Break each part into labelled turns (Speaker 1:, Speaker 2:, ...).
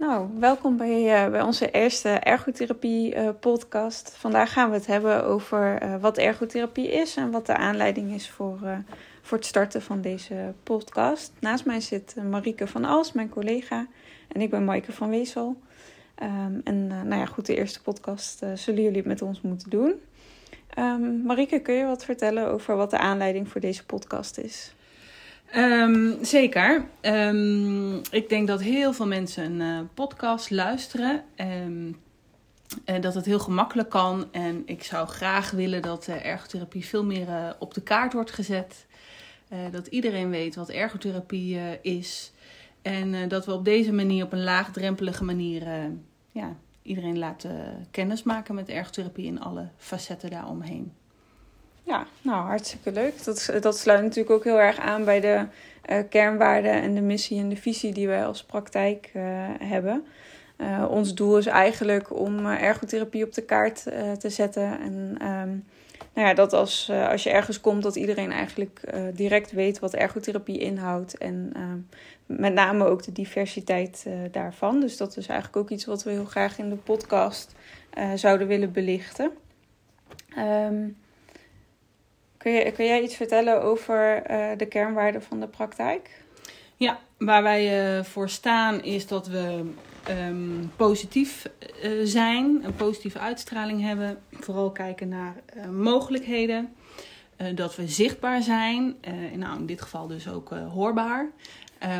Speaker 1: Nou, welkom bij, uh, bij onze eerste ergotherapie uh, podcast. Vandaag gaan we het hebben over uh, wat ergotherapie is en wat de aanleiding is voor, voor het starten van deze podcast. Naast mij zit Marieke van Als, mijn collega, en ik ben Maaike van Weesel. Um, en nou ja, goed, de eerste podcast zullen jullie met ons moeten doen. Um, Marieke, kun je wat vertellen over wat de aanleiding voor deze podcast is?
Speaker 2: Um, zeker. Um, ik denk dat heel veel mensen een uh, podcast luisteren. Um, en dat het heel gemakkelijk kan. En ik zou graag willen dat uh, ergotherapie veel meer uh, op de kaart wordt gezet. dat iedereen weet wat ergotherapie is. En dat we op deze manier, op een laagdrempelige manier, ja, iedereen laten kennismaken met ergotherapie in alle facetten daaromheen.
Speaker 1: Ja, nou hartstikke leuk. Dat, dat sluit natuurlijk ook heel erg aan bij de uh, kernwaarden en de missie en de visie die wij als praktijk uh, hebben. Uh, ons doel is eigenlijk om ergotherapie op de kaart te zetten. En um, nou ja, dat als, als je ergens komt, dat iedereen eigenlijk direct weet wat ergotherapie inhoudt. En ehm, met name ook de diversiteit daarvan. Dus dat is eigenlijk ook iets wat we heel graag in de podcast zouden willen belichten. Um, Kun, jij iets vertellen over uh, de kernwaarden van de praktijk?
Speaker 2: Ja, waar wij uh, voor staan is dat we um, positief uh, zijn, een positieve uitstraling hebben. Vooral kijken naar mogelijkheden. dat we zichtbaar zijn. nou, in dit geval dus ook hoorbaar.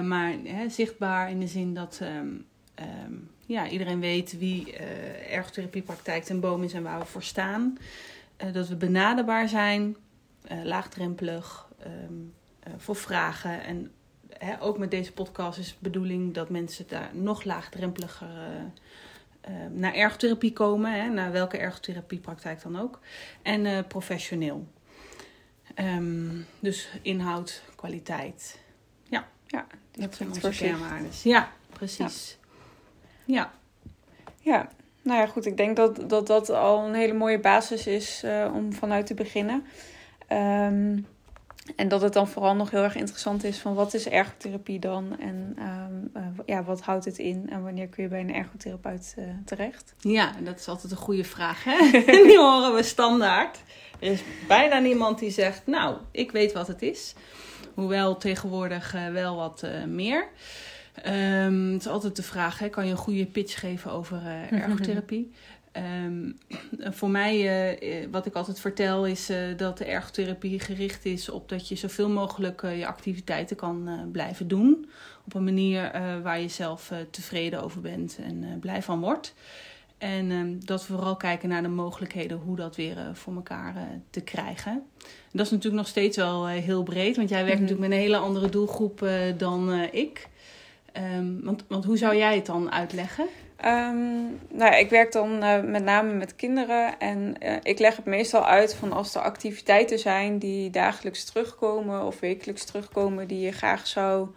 Speaker 2: maar zichtbaar in de zin dat um, um, ja, iedereen weet wie ergotherapiepraktijk ten boom is en waar we voor staan. dat we benaderbaar zijn uh, laagdrempelig um, uh, voor vragen. En hè, ook met deze podcast is de bedoeling dat mensen daar nog laagdrempeliger uh, naar ergotherapie komen. Hè, naar welke ergotherapiepraktijk dan ook. En professioneel. Um, dus inhoud, kwaliteit. Ja, ja dat zijn onze kernwaarden. Ja, precies.
Speaker 1: Ja. ja. ja. Nou ja, goed. Ik denk dat dat, dat al een hele mooie basis is uh, om vanuit te beginnen. Um, en dat het dan vooral nog heel erg interessant is van wat is ergotherapie dan? En um, uh, ja, wat houdt het in? En wanneer kun je bij een ergotherapeut uh, terecht?
Speaker 2: Ja, dat is altijd een goede vraag. Hè? die horen we standaard. Er is bijna niemand die zegt, nou, ik weet wat het is. Hoewel tegenwoordig uh, wel wat meer. Um, het is altijd de vraag, hè, kan je een goede pitch geven over ergotherapie? Um, voor mij, uh, wat ik altijd vertel, is uh, dat de ergotherapie gericht is op dat je zoveel mogelijk uh, je activiteiten kan blijven doen. Op een manier waar je zelf tevreden over bent en blij van wordt. En um, dat we vooral kijken naar de mogelijkheden hoe dat weer voor elkaar te krijgen. En dat is natuurlijk nog steeds wel heel breed, want jij werkt mm -hmm. natuurlijk met een hele andere doelgroep dan ik. Um, want, want hoe zou jij het dan uitleggen?
Speaker 1: Um, nou, ik werk dan uh, met name met kinderen en uh, ik leg het meestal uit van als er activiteiten zijn die dagelijks terugkomen of wekelijks terugkomen die je graag zou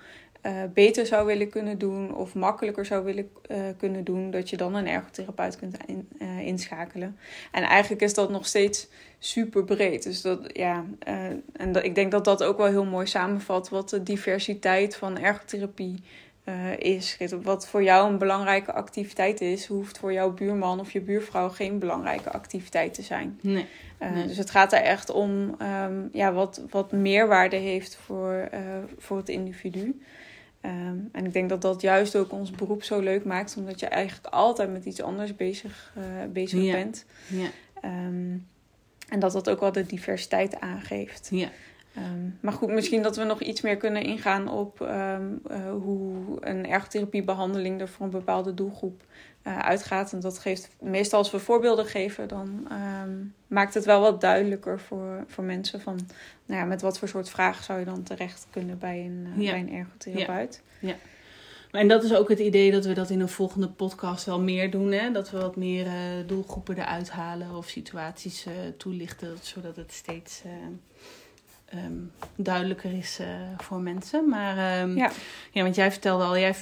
Speaker 1: uh, beter zou willen kunnen doen of makkelijker zou willen kunnen doen, dat je dan een ergotherapeut kunt in, inschakelen. En eigenlijk is dat nog steeds super breed. Dus dat ja, en ik denk dat dat ook wel heel mooi samenvat wat de diversiteit van ergotherapie uh, is. Wat voor jou een belangrijke activiteit is, hoeft voor jouw buurman of je buurvrouw geen belangrijke activiteit te zijn. Nee. Uh, nee. Dus het gaat er echt om um, ja, wat, wat meerwaarde heeft voor, uh, voor het individu. Um, en ik denk dat dat juist ook ons beroep zo leuk maakt, omdat je eigenlijk altijd met iets anders bezig, bezig ja. bent. Ja. Um, en dat dat ook wel de diversiteit aangeeft. Ja. Um, maar goed, misschien dat we nog iets meer kunnen ingaan op um, uh, hoe een ergotherapiebehandeling er voor een bepaalde doelgroep uh, uitgaat. En dat geeft meestal als we voorbeelden geven, dan um, maakt het wel wat duidelijker voor, voor mensen van nou ja, met wat voor soort vragen zou je dan terecht kunnen bij een, uh, ja. bij een ergotherapeut. Ja. ja.
Speaker 2: en dat is ook het idee dat we dat in een volgende podcast wel meer doen. Hè? Dat we wat meer doelgroepen eruit halen of situaties toelichten. Zodat het steeds um, duidelijker is voor mensen. Maar um, ja. ja, want jij vertelde al, jij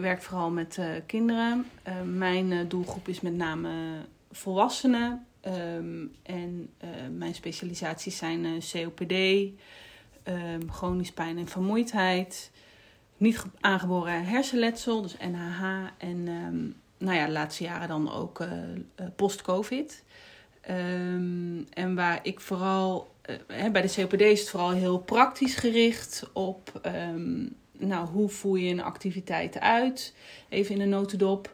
Speaker 2: werkt vooral met kinderen. mijn doelgroep is met name volwassenen. En mijn specialisaties zijn COPD, chronisch pijn en vermoeidheid niet aangeboren hersenletsel, dus NHH. En nou ja, de laatste jaren dan ook post-COVID. Um, en waar ik vooral, uh, bij de COPD is het vooral heel praktisch gericht op, um, nou, hoe voer je een activiteit uit? Even in een notendop.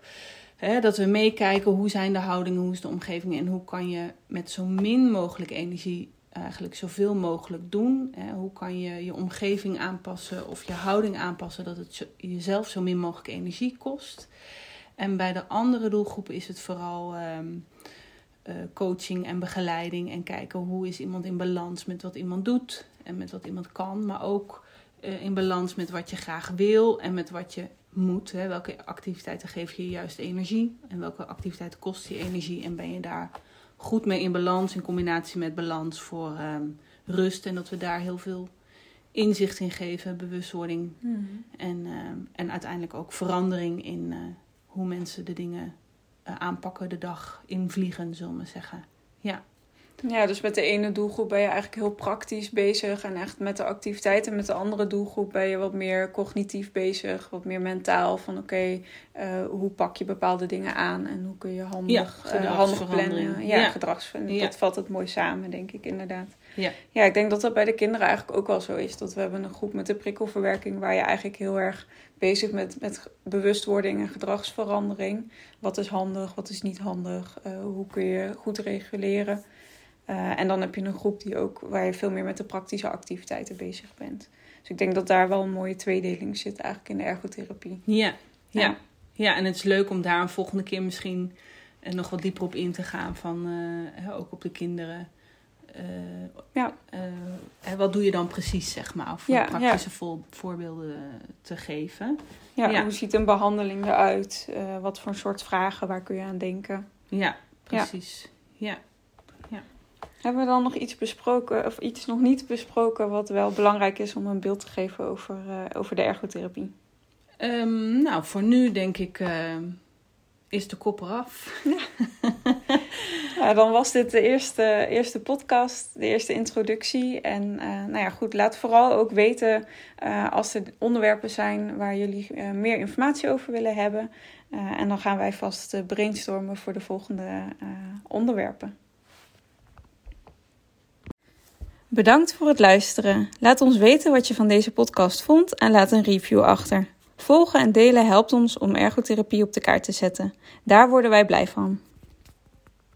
Speaker 2: Dat we meekijken hoe zijn de houdingen, hoe is de omgeving en hoe kan je met zo min mogelijk energie eigenlijk zoveel mogelijk doen. Hoe kan je je omgeving aanpassen of je houding aanpassen dat het jezelf zo min mogelijk energie kost. En bij de andere doelgroepen is het vooral ehm, eh, coaching en begeleiding en kijken hoe is iemand in balans met wat iemand doet en met wat iemand kan, maar ook uh, in balans met wat je graag wil en met wat je moet. Hè? Welke activiteiten geven je juist energie en welke activiteiten kosten je energie en ben je daar goed mee in balans in combinatie met balans voor ehm, rust. En dat we daar heel veel inzicht in geven, bewustwording mhm. en, ehm, en uiteindelijk ook verandering in uh, hoe mensen de dingen aanpakken de dag in vliegen, zullen we zeggen. Ja.
Speaker 1: Ja, dus met de ene doelgroep ben je eigenlijk heel praktisch bezig en echt met de activiteiten. Met de andere doelgroep ben je wat meer cognitief bezig, wat meer mentaal. Van oké, uh, hoe pak je bepaalde dingen aan en hoe kun je handig, ja, uh, handig plannen. Ja, ja. gedragsverandering. Dat valt het mooi samen, denk ik inderdaad. Ja. ja, ik denk dat dat bij de kinderen eigenlijk ook wel zo is. Dat we hebben een groep met de prikkelverwerking waar je eigenlijk heel erg bezig met, met bewustwording en gedragsverandering. Wat is handig, wat is niet handig? Uh, hoe kun je goed reguleren? Uh, en dan heb je een groep die ook, waar je veel meer met de praktische activiteiten bezig bent. Dus ik denk dat daar wel een mooie tweedeling zit eigenlijk in de ergotherapie.
Speaker 2: Ja, ja. ja. en het is leuk om daar een volgende keer misschien uh, nog wat dieper op in te gaan. Van, uh, ook op de kinderen. Ja. wat doe je dan precies, zeg maar? Of ja, praktische ja. voorbeelden te geven.
Speaker 1: Ja, hoe ziet een behandeling eruit? wat voor soort vragen, waar kun je aan denken?
Speaker 2: Ja, precies. ja.
Speaker 1: Hebben we dan nog iets besproken, of iets nog niet besproken, wat wel belangrijk is om een beeld te geven over, uh, over de ergotherapie?
Speaker 2: Um, nou, voor nu denk ik uh, is de kop eraf.
Speaker 1: Ja. Dan was dit de eerste, eerste podcast, de eerste introductie. En uh, nou ja, goed, laat vooral ook weten als er onderwerpen zijn waar jullie meer informatie over willen hebben. en dan gaan wij vast brainstormen voor de volgende onderwerpen. Bedankt voor het luisteren. Laat ons weten wat je van deze podcast vond en laat een review achter. Volgen en delen helpt ons om ergotherapie op de kaart te zetten. Daar worden wij blij van.